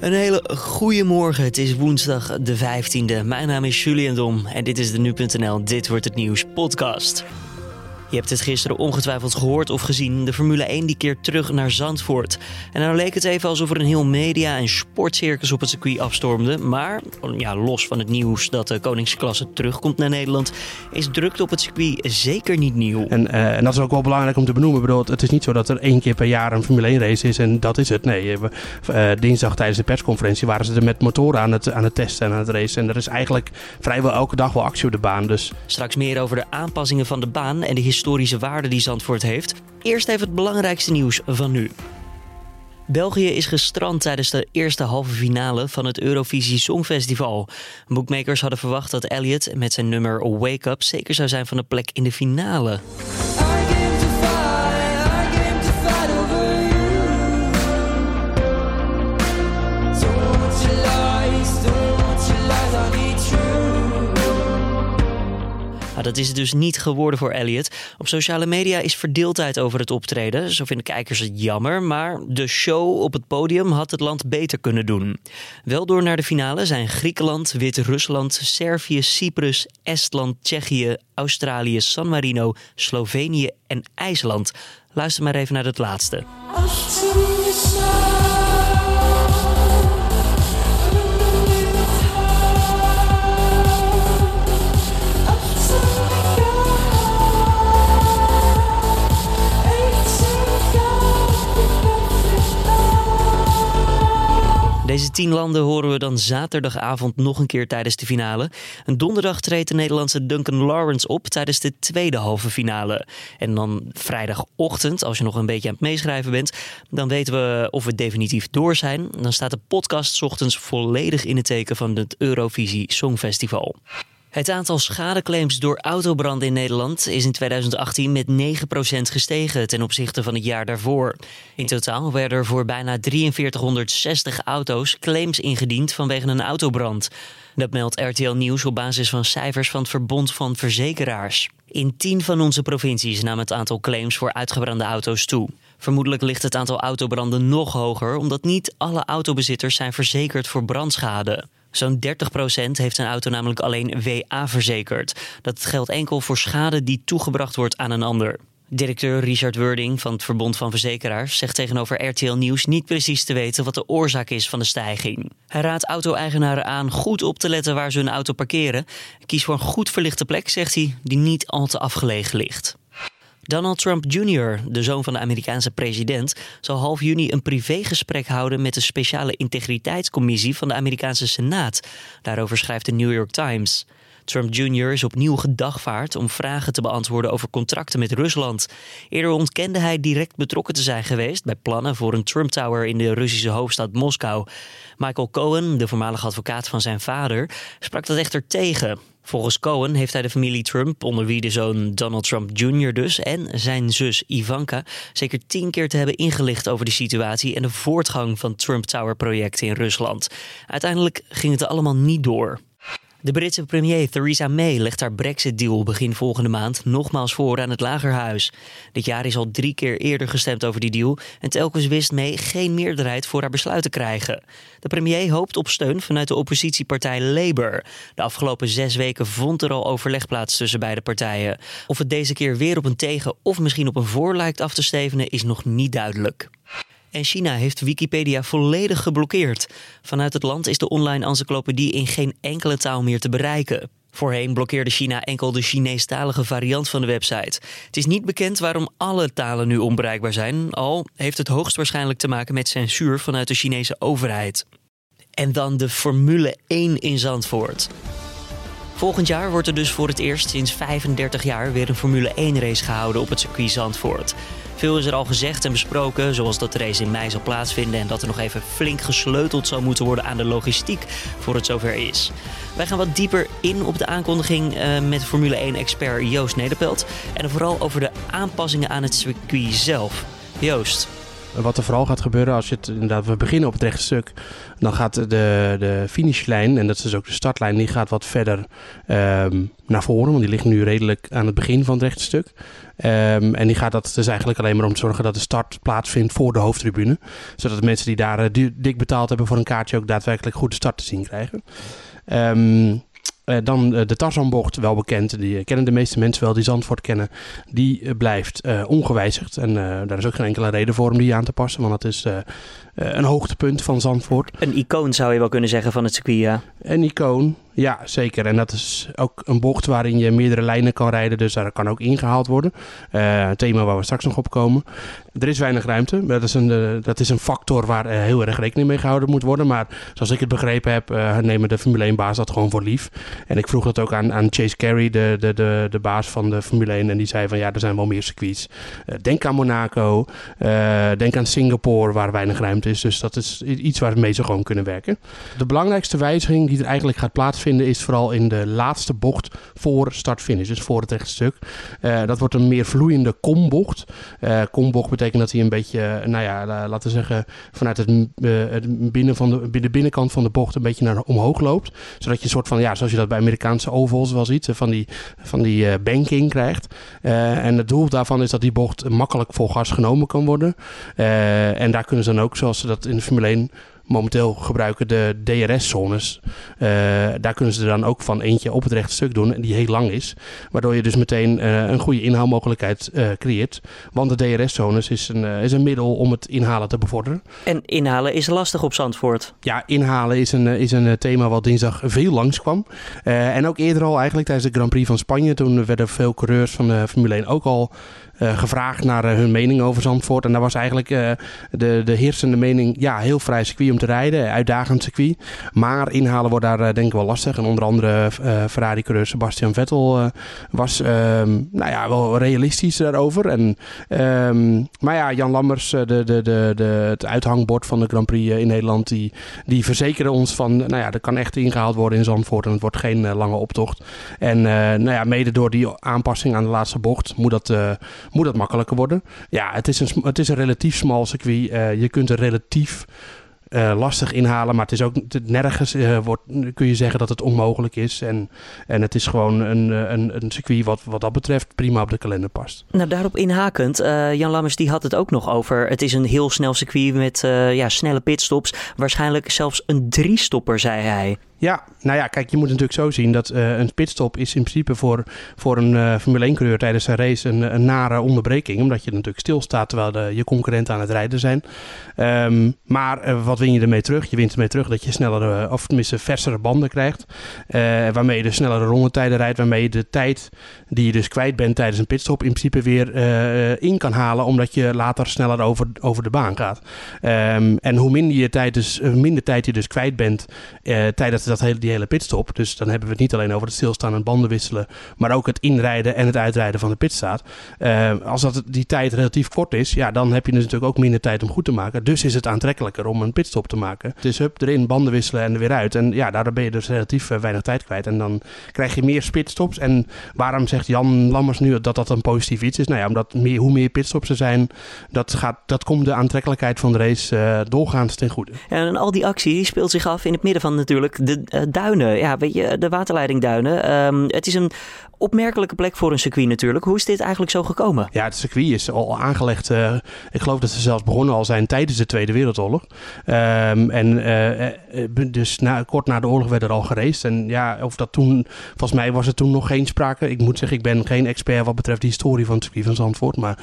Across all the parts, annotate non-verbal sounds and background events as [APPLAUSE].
Een hele goede morgen. Het is woensdag de 15e. Mijn naam is Julian Dom en dit is de nu.nl Dit wordt het nieuws podcast. Je hebt het gisteren ongetwijfeld gehoord of gezien. De Formule 1 die keert terug naar Zandvoort. En nou leek het even alsof er een heel media- en sportcircus op het circuit afstormde. Maar ja, los van het nieuws dat de koningsklasse terugkomt naar Nederland... is drukte op het circuit zeker niet nieuw. En, uh, en dat is ook wel belangrijk om te benoemen. Bedoel, het is niet zo dat er één keer per jaar een Formule 1 race is en dat is het. Nee, uh, dinsdag tijdens de persconferentie waren ze er met motoren aan het, aan het testen en aan het racen. En er is eigenlijk vrijwel elke dag wel actie op de baan. Dus. Straks meer over de aanpassingen van de baan en de historische waarde die Zandvoort heeft. Eerst even het belangrijkste nieuws van nu. België is gestrand tijdens de eerste halve finale van het Eurovisie Songfestival. Bookmakers hadden verwacht dat Elliot met zijn nummer Wake Up zeker zou zijn van een plek in de finale. Dat is het dus niet geworden voor Elliot. Op sociale media is verdeeldheid over het optreden. Zo vinden kijkers het jammer, maar de show op het podium had het land beter kunnen doen. Wel door naar de finale zijn Griekenland, Wit-Rusland, Servië, Cyprus, Estland, Tsjechië, Australië, San Marino, Slovenië en IJsland. Luister maar even naar het laatste. Deze tien landen horen we dan zaterdagavond nog een keer tijdens de finale. En donderdag treedt de Nederlandse Duncan Lawrence op tijdens de tweede halve finale. En dan vrijdagochtend, als je nog een beetje aan het meeschrijven bent, dan weten we of we definitief door zijn. Dan staat de podcast ochtends volledig in het teken van het Eurovisie Songfestival. Het aantal schadeclaims door autobranden in Nederland is in 2018 met 9% gestegen ten opzichte van het jaar daarvoor. In totaal werden er voor bijna 4360 auto's claims ingediend vanwege een autobrand. Dat meldt RTL Nieuws op basis van cijfers van het Verbond van Verzekeraars. In 10 van onze provincies nam het aantal claims voor uitgebrande auto's toe. Vermoedelijk ligt het aantal autobranden nog hoger, omdat niet alle autobezitters zijn verzekerd voor brandschade. Zo'n 30% heeft een auto namelijk alleen WA verzekerd. Dat geldt enkel voor schade die toegebracht wordt aan een ander. Directeur Richard Wording van het Verbond van Verzekeraars zegt tegenover RTL Nieuws niet precies te weten wat de oorzaak is van de stijging. Hij raadt auto-eigenaren aan goed op te letten waar ze hun auto parkeren. Kies voor een goed verlichte plek, zegt hij, die niet al te afgelegen ligt. Donald Trump Jr., de zoon van de Amerikaanse president, zal half juni een privégesprek houden met de speciale integriteitscommissie van de Amerikaanse Senaat. Daarover schrijft de New York Times. Trump Jr. is opnieuw gedagvaard om vragen te beantwoorden over contracten met Rusland. Eerder ontkende hij direct betrokken te zijn geweest bij plannen voor een Trump Tower in de Russische hoofdstad Moskou. Michael Cohen, de voormalige advocaat van zijn vader, sprak dat echter tegen. Volgens Cohen heeft hij de familie Trump, onder wie de zoon Donald Trump Jr. dus, en zijn zus Ivanka, zeker tien keer te hebben ingelicht over de situatie en de voortgang van Trump Tower-projecten in Rusland. Uiteindelijk ging het allemaal niet door. De Britse premier Theresa May legt haar Brexit-deal begin volgende maand nogmaals voor aan het Lagerhuis. Dit jaar is al drie keer eerder gestemd over die deal en telkens wist May geen meerderheid voor haar besluit te krijgen. De premier hoopt op steun vanuit de oppositiepartij Labour. De afgelopen zes weken vond er al overleg plaats tussen beide partijen. Of het deze keer weer op een tegen of misschien op een voor lijkt af te stevenen is nog niet duidelijk. En China heeft Wikipedia volledig geblokkeerd. Vanuit het land is de online encyclopedie in geen enkele taal meer te bereiken. Voorheen blokkeerde China enkel de Chineestalige variant van de website. Het is niet bekend waarom alle talen nu onbereikbaar zijn, al heeft het hoogstwaarschijnlijk te maken met censuur vanuit de Chinese overheid. En dan de Formule 1 in Zandvoort. Volgend jaar wordt er dus voor het eerst sinds 35 jaar weer een Formule 1 race gehouden op het circuit Zandvoort. Veel is er al gezegd en besproken, zoals dat de race in mei zal plaatsvinden en dat er nog even flink gesleuteld zal moeten worden aan de logistiek voor het zover is. Wij gaan wat dieper in op de aankondiging uh, met Formule 1-expert Joost Nederpelt en vooral over de aanpassingen aan het circuit zelf. Joost, wat er vooral gaat gebeuren als je het inderdaad, we beginnen op het rechte stuk, dan gaat de, de finishlijn, en dat is dus ook de startlijn, die gaat wat verder ehm, naar voren, want die ligt nu redelijk aan het begin van het rechte stuk. Ehm, en die gaat dat dus eigenlijk alleen maar om te zorgen dat de start plaatsvindt voor de hoofdtribune. Zodat de mensen die daar uh, dik betaald hebben voor een kaartje ook daadwerkelijk goed de start te zien krijgen. Uh, dan uh, de Tarzanbocht, wel bekend. Die kennen de meeste mensen wel, die Zandvoort kennen. Die blijft ongewijzigd. En daar is ook geen enkele reden voor om die aan te passen. Want dat is een hoogtepunt van Zandvoort. Een icoon zou je wel kunnen zeggen van het circuit, ja. Een icoon, ja, zeker. En dat is ook een bocht waarin je meerdere lijnen kan rijden. Dus daar kan ook ingehaald worden. Uh, een thema waar we straks nog op komen. Er is weinig ruimte. Dat is een, uh, dat is een factor waar uh, heel erg rekening mee gehouden moet worden. Maar zoals ik het begrepen heb, nemen de Formule 1-baas dat gewoon voor lief. En ik vroeg dat ook aan, aan Chase Carey, de, de, de, de baas van de Formule 1. En die zei van ja, er zijn wel meer circuits. denk aan Monaco. denk aan Singapore, waar weinig ruimte is. Dus dat is iets waar mee ze gewoon kunnen werken. De belangrijkste wijziging die er eigenlijk gaat plaatsvinden is vooral in de laatste bocht voor start-finish. Dus voor het rechtstuk. Uh, dat wordt een meer vloeiende kombocht. Uh, kombocht betekent dat hij een beetje, nou ja, laten we zeggen, vanuit het, het binnen van de, de, binnenkant van de bocht een beetje naar omhoog loopt. Zodat je een soort van, ja, zoals je dat bij Amerikaanse ovals wel ziet, van die, van die banking krijgt. en het doel daarvan is dat die bocht makkelijk vol gas genomen kan worden. en daar kunnen ze dan ook, zoals ze dat in de Formule 1 momenteel gebruiken de DRS-zones. Uh, daar kunnen ze er dan ook van eentje op het rechte stuk doen, die heel lang is. Waardoor je dus meteen uh, een goede inhaalmogelijkheid uh, creëert. Want de DRS-zones is een, is een middel om het inhalen te bevorderen. En inhalen is lastig op Zandvoort. Ja, inhalen is een, is een thema wat dinsdag veel langskwam. en ook eerder al eigenlijk tijdens de Grand Prix van Spanje. Toen werden veel coureurs van de Formule 1 ook al gevraagd naar uh, hun mening over Zandvoort. En daar was eigenlijk uh, de, de heersende mening, ja, heel vrij circuit om te rijden. Uitdagend circuit. Maar inhalen wordt daar denk ik wel lastig. En onder andere Ferrari-coureur Sebastian Vettel was, um, nou ja, wel realistisch daarover. En, um, maar ja, Jan Lammers, de, de, de, de, het uithangbord van de Grand Prix in Nederland, die, die verzekeren ons van, nou ja, er kan echt ingehaald worden in Zandvoort. En het wordt geen lange optocht. En nou ja, mede door die aanpassing aan de laatste bocht moet dat moet dat makkelijker worden. Ja, het is een, het is een relatief smal circuit. Uh, je kunt er relatief uh, lastig inhalen. Maar het is ook nergens uh, wordt, kun je zeggen dat het onmogelijk is. En, en het is gewoon een, een, een circuit wat wat dat betreft prima op de kalender past. Nou, daarop inhakend, Jan Lammers die had het ook nog over. Het is een heel snel circuit met ja, snelle pitstops. Waarschijnlijk zelfs een drie-stopper, zei hij. Ja, nou ja, kijk, je moet natuurlijk zo zien dat uh, een pitstop is in principe voor, voor een uh, Formule 1-coureur tijdens een race een, een, nare onderbreking. Omdat je natuurlijk stilstaat terwijl de, je concurrenten aan het rijden zijn. Um, maar uh, wat win je ermee terug? Je wint ermee terug dat je snellere, of tenminste versere banden krijgt. waarmee je de snellere rondetijden rijdt. Waarmee je de tijd die je dus kwijt bent tijdens een pitstop in principe weer in kan halen. Omdat je later sneller over, over de baan gaat. Um, en hoe minder, je tijd dus, minder tijd je dus kwijt bent tijdens dat hele, die hele pitstop. Dus dan hebben we het niet alleen over het stilstaan en banden wisselen, maar ook het inrijden en het uitrijden van de pitstraat. Uh, als dat, die tijd relatief kort is, ja, dan heb je dus natuurlijk ook minder tijd om goed te maken. Dus is het aantrekkelijker om een pitstop te maken. Is hup, erin, banden wisselen en er weer uit. En ja, daardoor ben je dus relatief uh, weinig tijd kwijt. En dan krijg je meer pitstops. En waarom zegt Jan Lammers nu dat dat een positief iets is? Nou ja, omdat meer, hoe meer pitstops er zijn, dat, gaat, dat komt de aantrekkelijkheid van de race uh, doorgaans ten goede. En al die actie die speelt zich af in het midden van natuurlijk de duinen. Ja, weet je, de waterleidingduinen. Um, het is een opmerkelijke plek voor een circuit natuurlijk. Hoe is dit eigenlijk zo gekomen? Ja, het circuit is al aangelegd. Uh, ik geloof dat ze zelfs begonnen al zijn tijdens de Tweede Wereldoorlog. Um, en uh, dus na, kort na de oorlog werd er al gereisd. En ja, of dat toen, volgens mij was er toen nog geen sprake. Ik moet zeggen, ik ben geen expert wat betreft de historie van het circuit van Zandvoort. Maar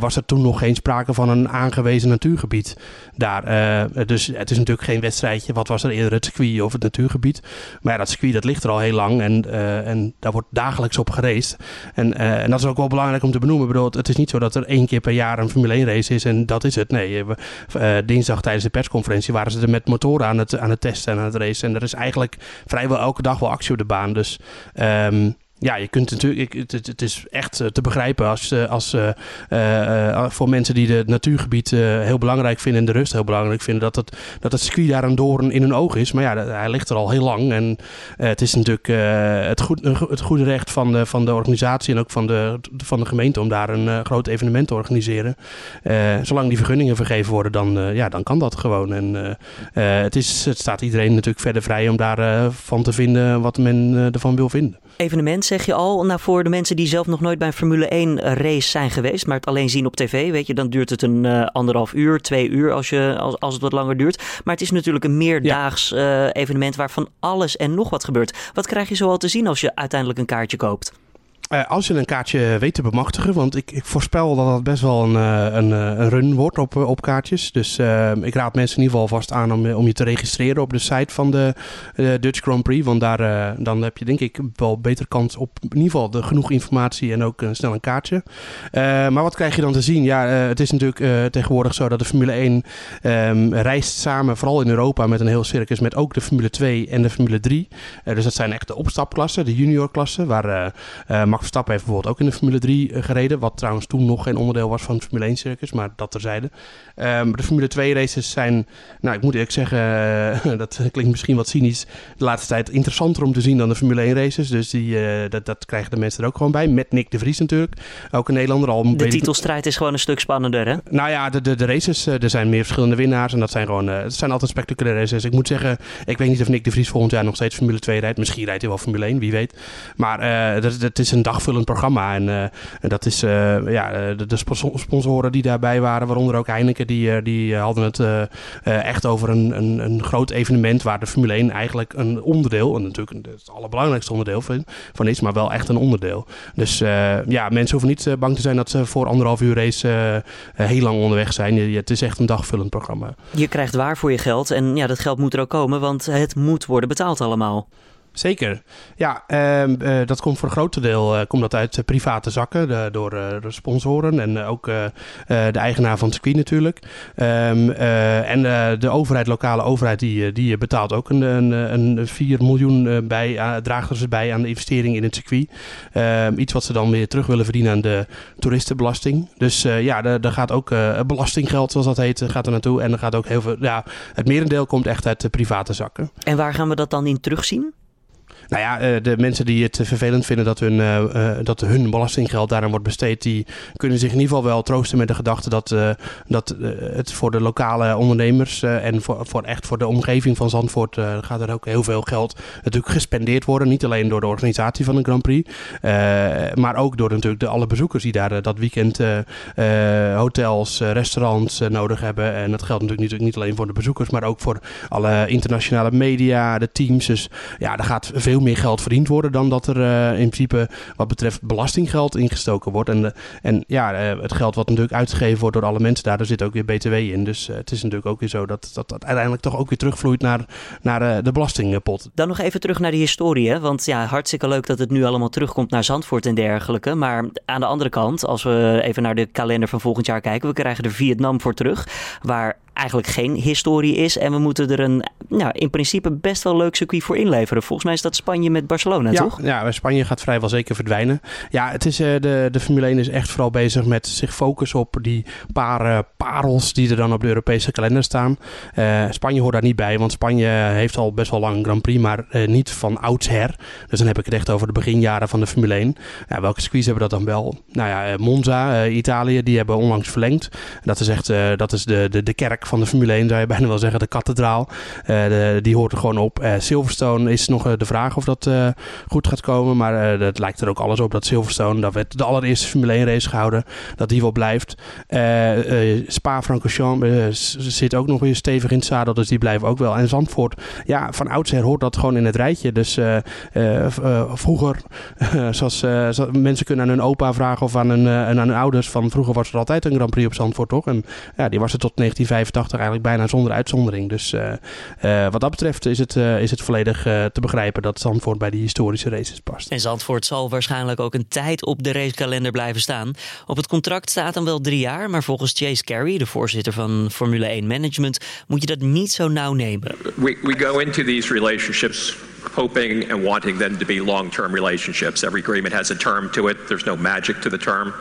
was er toen nog geen sprake van een aangewezen natuurgebied daar. dus het is natuurlijk geen wedstrijdje. Wat was er eerder, het circuit of het natuurgebied? Maar ja, dat circuit dat ligt er al heel lang. En, en daar wordt dagelijks op gereest. En, uh, en dat is ook wel belangrijk om te benoemen. Ik bedoel, het is niet zo dat er één keer per jaar een Formule 1 race is en dat is het. Nee, we, uh, dinsdag tijdens de persconferentie waren ze er met motoren aan het, aan het testen en aan het racen. En er is eigenlijk vrijwel elke dag wel actie op de baan. Dus um, ja, je kunt natuurlijk, het, het, het is echt te begrijpen als, als voor mensen die de natuurgebied heel belangrijk vinden en de rust heel belangrijk vinden, dat het, dat het circuit daar een doorn in hun oog is. Maar ja, hij ligt er al heel lang en het is natuurlijk het, goed, het goede recht van de, van de organisatie en ook van de, van de gemeente om daar een groot evenement te organiseren. zolang die vergunningen vergeven worden, dan, ja, dan kan dat gewoon. En het, is, het staat iedereen natuurlijk verder vrij om daarvan van te vinden wat men ervan wil vinden. Evenement zeg je al. Nou, voor de mensen die zelf nog nooit bij een Formule 1 race zijn geweest, maar het alleen zien op tv, weet je, dan duurt het een uh, anderhalf uur, twee uur als, je, als, als het wat langer duurt. Maar het is natuurlijk een meerdaags uh, evenement waarvan alles en nog wat gebeurt. Wat krijg je zoal te zien als je uiteindelijk een kaartje koopt? Uh, als je een kaartje weet te bemachtigen, want ik, ik voorspel dat dat best wel een, uh, een, een run wordt op, op kaartjes. Dus uh, ik raad mensen in ieder geval vast aan om, om je te registreren op de site van de Dutch Grand Prix. Want daar dan heb je denk ik wel beter kans op in ieder geval de, genoeg informatie en ook snel een kaartje. maar wat krijg je dan te zien? Ja, het is natuurlijk tegenwoordig zo dat de Formule 1 um, ehm, reist samen, vooral in Europa, met een heel circus met ook de Formule 2 en de Formule 3. dus dat zijn echt de opstapklassen, de juniorklassen, waar Max Verstappen heeft bijvoorbeeld ook in de Formule 3 eh, gereden. Wat trouwens toen nog geen onderdeel was van het Formule 1 circus, maar dat terzijde. Um, de Formule 2 races zijn, nou ik moet eerlijk zeggen, uh, [LAUGHS] dat klinkt misschien wat cynisch, de laatste tijd interessanter om te zien dan de Formule 1 races. Dus die, uh, dat, dat krijgen de mensen er ook gewoon bij. Met Nick de Vries natuurlijk, ook een Nederlander. Al de titelstrijd is gewoon een stuk spannender hè? Nou ja, de, de, de races, er zijn meer verschillende winnaars en dat zijn gewoon, het zijn altijd spectaculaire races. Ik moet zeggen, ik weet niet of Nick de Vries volgend jaar nog steeds Formule 2 rijdt. Misschien rijdt hij wel Formule 1, wie weet. Maar uh, dat, dat is een dagvullend programma en, uh, en dat is, uh, ja, de, de, sponsoren die daarbij waren, waaronder ook Heineken, die, die hadden het echt over een, een, een groot evenement waar de Formule 1 eigenlijk een onderdeel, en natuurlijk het allerbelangrijkste onderdeel van, van is, maar wel echt een onderdeel. Dus ja, mensen hoeven niet bang te zijn dat ze voor anderhalf uur race heel lang onderweg zijn. het is echt een dagvullend programma. Je krijgt waar voor je geld en ja, dat geld moet er ook komen, want het moet worden betaald allemaal. Zeker. Ja, ehm, eh, dat komt voor een groot deel uh, komt dat uit private zakken door de sponsoren en ook de eigenaar van het circuit natuurlijk. Um, en de overheid, lokale overheid, die, die betaalt ook een, een, een 4 miljoen bij, draagt ze bij aan de investering in het circuit. Um, iets wat ze dan weer terug willen verdienen aan de toeristenbelasting. Dus ja, daar gaat ook belastinggeld, zoals dat heet, gaat er naartoe. En er gaat ook heel veel, ja, het merendeel komt echt uit de private zakken. En waar gaan we dat dan in terugzien? Nou ja, eh, de mensen die het vervelend vinden dat hun, uh, dat hun belastinggeld daaraan wordt besteed, die kunnen zich in ieder geval wel troosten met de gedachte dat, dat het voor de lokale ondernemers en voor, voor echt voor de omgeving van Zandvoort gaat er ook heel veel geld natuurlijk gespendeerd worden. Niet alleen door de organisatie van de Grand Prix, maar ook door natuurlijk de, alle bezoekers die daar dat weekend hotels, restaurants nodig hebben. En dat geldt natuurlijk niet, niet alleen voor de bezoekers, maar ook voor alle internationale media, de teams. Dus ja, daar gaat veel meer geld verdiend worden dan dat er eh, in principe wat betreft belastinggeld ingestoken wordt. En, en ja, eh, het geld wat natuurlijk uitgegeven wordt door alle mensen daar, daar zit ook weer BTW in. Dus eh, het is natuurlijk ook weer zo dat, dat dat uiteindelijk toch ook weer terugvloeit naar, naar de belastingpot. Dan nog even terug naar de historie. Want ja, hartstikke leuk dat het nu allemaal terugkomt naar Zandvoort en dergelijke. Maar aan de andere kant, als we even naar de kalender van volgend jaar kijken, we krijgen er Vietnam voor terug. Waar eigenlijk geen historie is. En we moeten er een, nou, in principe best wel leuk circuit voor inleveren. Volgens mij is dat Spanje met Barcelona, ja, toch? Ja, Spanje gaat vrijwel zeker verdwijnen. Ja, het is, uh, de, de Formule 1 is echt vooral bezig met zich focussen op die paar uh, parels die er dan op de Europese kalender staan. Uh, Spanje hoort daar niet bij, want Spanje heeft al best wel lang een Grand Prix, maar niet van oudsher. Dus dan heb ik het echt over de beginjaren van de Formule 1. Ja, welke circuits hebben dat dan wel? Nou ja, Monza, Italië, die hebben onlangs verlengd. Dat is echt dat is de, de, de kerk van de Formule 1, zou je [LAUGHS] bijna wel zeggen, de kathedraal. Uh, die hoort er gewoon op. Uh, Silverstone is nog uh, de vraag of dat goed gaat komen. Maar het lijkt er ook alles op dat Silverstone, dat werd de allereerste Formule 1 race gehouden, dat die wel blijft. Spa-Francorchamps zit ook nog weer stevig in het zadel, dus die blijven ook wel. En Zandvoort, ja, van oudsher hoort dat gewoon in het rijtje. Dus vroeger, [LAUGHS] zoals mensen kunnen aan hun opa vragen of aan hun, aan ouders, van vroeger was er altijd een Grand Prix op Zandvoort, toch? En ja, die was er tot 1985 eigenlijk bijna zonder uitzondering. Dus uh, uh, wat dat betreft is het, uh, is het volledig te begrijpen dat Zandvoort bij die historische races past. En Zandvoort zal waarschijnlijk ook een tijd op de racekalender blijven staan. Op het contract staat dan wel drie jaar, maar volgens Chase Carey, de voorzitter van Formule 1 Management, moet je dat niet zo nauw nemen. We, we go into these relationships hoping and wanting them to be long-term relationships. Every agreement has a term to it. There's no magic to the term.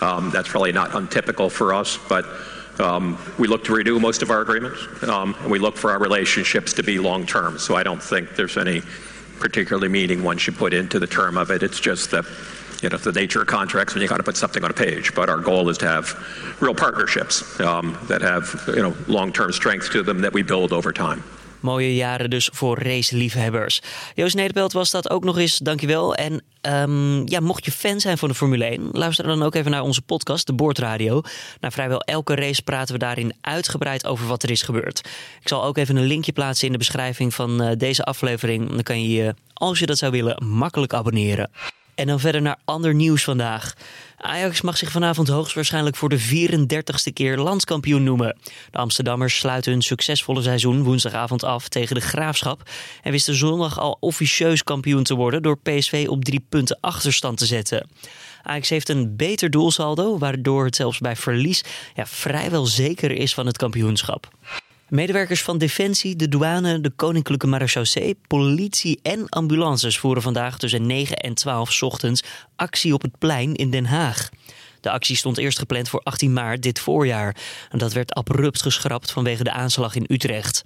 Um, that's probably not untypical for us, but um, we look to renew most of our agreements, um, and we look for our relationships to be long-term. So I don't think there's any particular meaning one should put into the term of it. It's just you know, the nature of contracts when you got to put something on a page. But our goal is to have real partnerships um, that have you know long-term strength to them that we build over time. Mooie jaren dus voor raceliefhebbers. Joost Nederpelt was dat ook nog eens, dankjewel. En um, ja, mocht je fan zijn van de Formule 1, luister dan ook even naar onze podcast, de Boordradio. Na vrijwel elke race praten we daarin uitgebreid over wat er is gebeurd. Ik zal ook even een linkje plaatsen in de beschrijving van uh, deze aflevering. Dan kan je je, als je dat zou willen, makkelijk abonneren. En dan verder naar ander nieuws vandaag. Ajax mag zich vanavond hoogstwaarschijnlijk voor de 34ste keer landskampioen noemen. De Amsterdammers sluiten hun succesvolle seizoen woensdagavond af tegen de Graafschap. En wisten zondag al officieus kampioen te worden door PSV op drie punten achterstand te zetten. Ajax heeft een beter doelsaldo, waardoor het zelfs bij verlies ja, vrijwel zeker is van het kampioenschap. Medewerkers van Defensie, de douane, de Koninklijke Marechaussee, politie en ambulances voeren vandaag tussen 9 en 12 ochtends actie op het plein in Den Haag. De actie stond eerst gepland voor 18 maart dit voorjaar. En dat werd abrupt geschrapt vanwege de aanslag in Utrecht.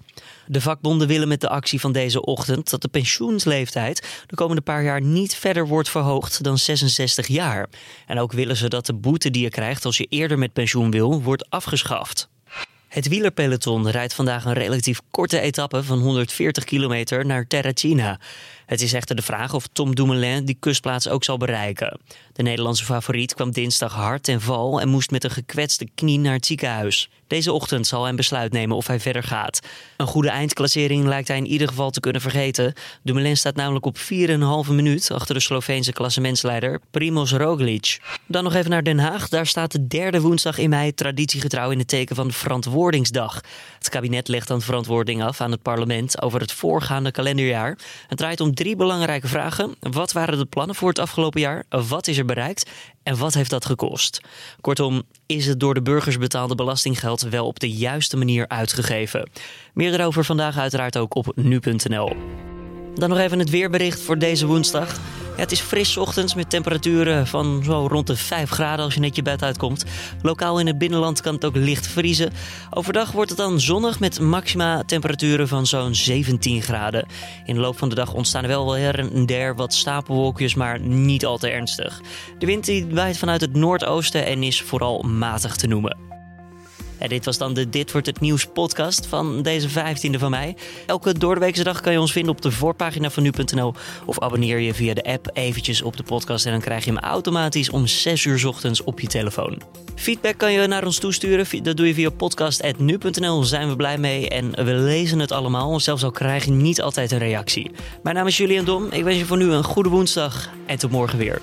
De vakbonden willen met de actie van deze ochtend dat de pensioensleeftijd de komende paar jaar niet verder wordt verhoogd dan 66 jaar. En ook willen ze dat de boete die je krijgt als je eerder met pensioen wil, wordt afgeschaft. Het wielerpeloton rijdt vandaag een relatief korte etappe van 140 kilometer naar Terracina. Het is echter de vraag of Tom Dumoulin die kustplaats ook zal bereiken. De Nederlandse favoriet kwam dinsdag hard ten val en moest met een gekwetste knie naar het ziekenhuis. Deze ochtend zal hij besluit nemen of hij verder gaat. Een goede eindklassering lijkt hij in ieder geval te kunnen vergeten. Dumoulin staat namelijk op 4,5 minuut achter de Sloveense klassementsleider Primoz Roglic. Dan nog even naar Den Haag. Daar staat de derde woensdag in mei traditiegetrouw in het teken van de Verantwoordingsdag. Het kabinet legt dan verantwoording af aan het parlement over het voorgaande kalenderjaar. Het draait om drie belangrijke vragen. Wat waren de plannen voor het afgelopen jaar? Wat is er bereikt? En wat heeft dat gekost? Kortom, is het door de burgers betaalde belastinggeld wel op de juiste manier uitgegeven? Meer erover vandaag uiteraard ook op nu.nl. Dan nog even het weerbericht voor deze woensdag. Het is fris ochtends met temperaturen van zo rond de 5 graden als je net je bed uitkomt. Lokaal in het binnenland kan het ook licht vriezen. Overdag wordt het dan zonnig met maxima temperaturen van zo'n 17 graden. In de loop van de dag ontstaan er wel her en der wat stapelwolkjes, maar niet al te ernstig. De wind die waait vanuit het noordoosten en is vooral matig te noemen. En dit was dan de Dit wordt het nieuws podcast van deze 15e van mei. Elke doordeweekse dag kan je ons vinden op de voorpagina van nu.nl of abonneer je via de app eventjes op de podcast en dan krijg je hem automatisch om 6 uur ochtends op je telefoon. Feedback kan je naar ons toesturen. Dat doe je via podcast.nu.nl. Zijn we blij mee en we lezen het allemaal. Zelfs al krijg je niet altijd een reactie. Mijn naam is Julian Dom. Ik wens je voor nu een goede woensdag en tot morgen weer.